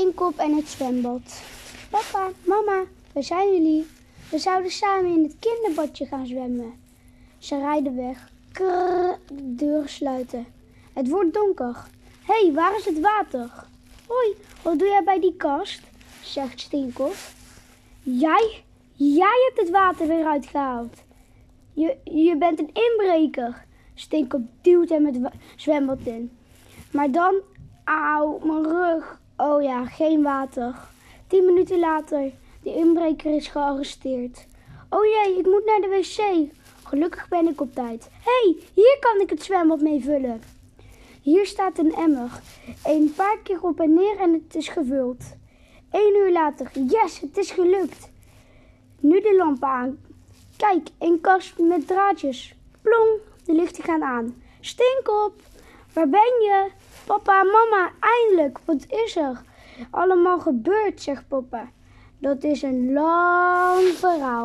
Stinkop en het zwembad. Papa, mama, waar zijn jullie? We zouden samen in het kinderbadje gaan zwemmen. Ze rijden weg. Krrr, deur sluiten. Het wordt donker. Hé, hey, waar is het water? Hoi, wat doe jij bij die kast? zegt Stinkop. Jij, jij hebt het water weer uitgehaald. Je, je bent een inbreker. Stinkop duwt hem het zwembad in. Maar dan, auw, mijn rug. Oh ja, geen water. Tien minuten later, de inbreker is gearresteerd. Oh jee, ik moet naar de wc. Gelukkig ben ik op tijd. Hé, hey, hier kan ik het zwembad mee vullen. Hier staat een emmer. Een paar keer op en neer en het is gevuld. Eén uur later, yes, het is gelukt. Nu de lampen aan. Kijk, een kast met draadjes. Plong, de lichten gaan aan. Stink op! Waar ben je? Papa, mama, eindelijk, wat is er? Allemaal gebeurd, zegt papa. Dat is een lang verhaal.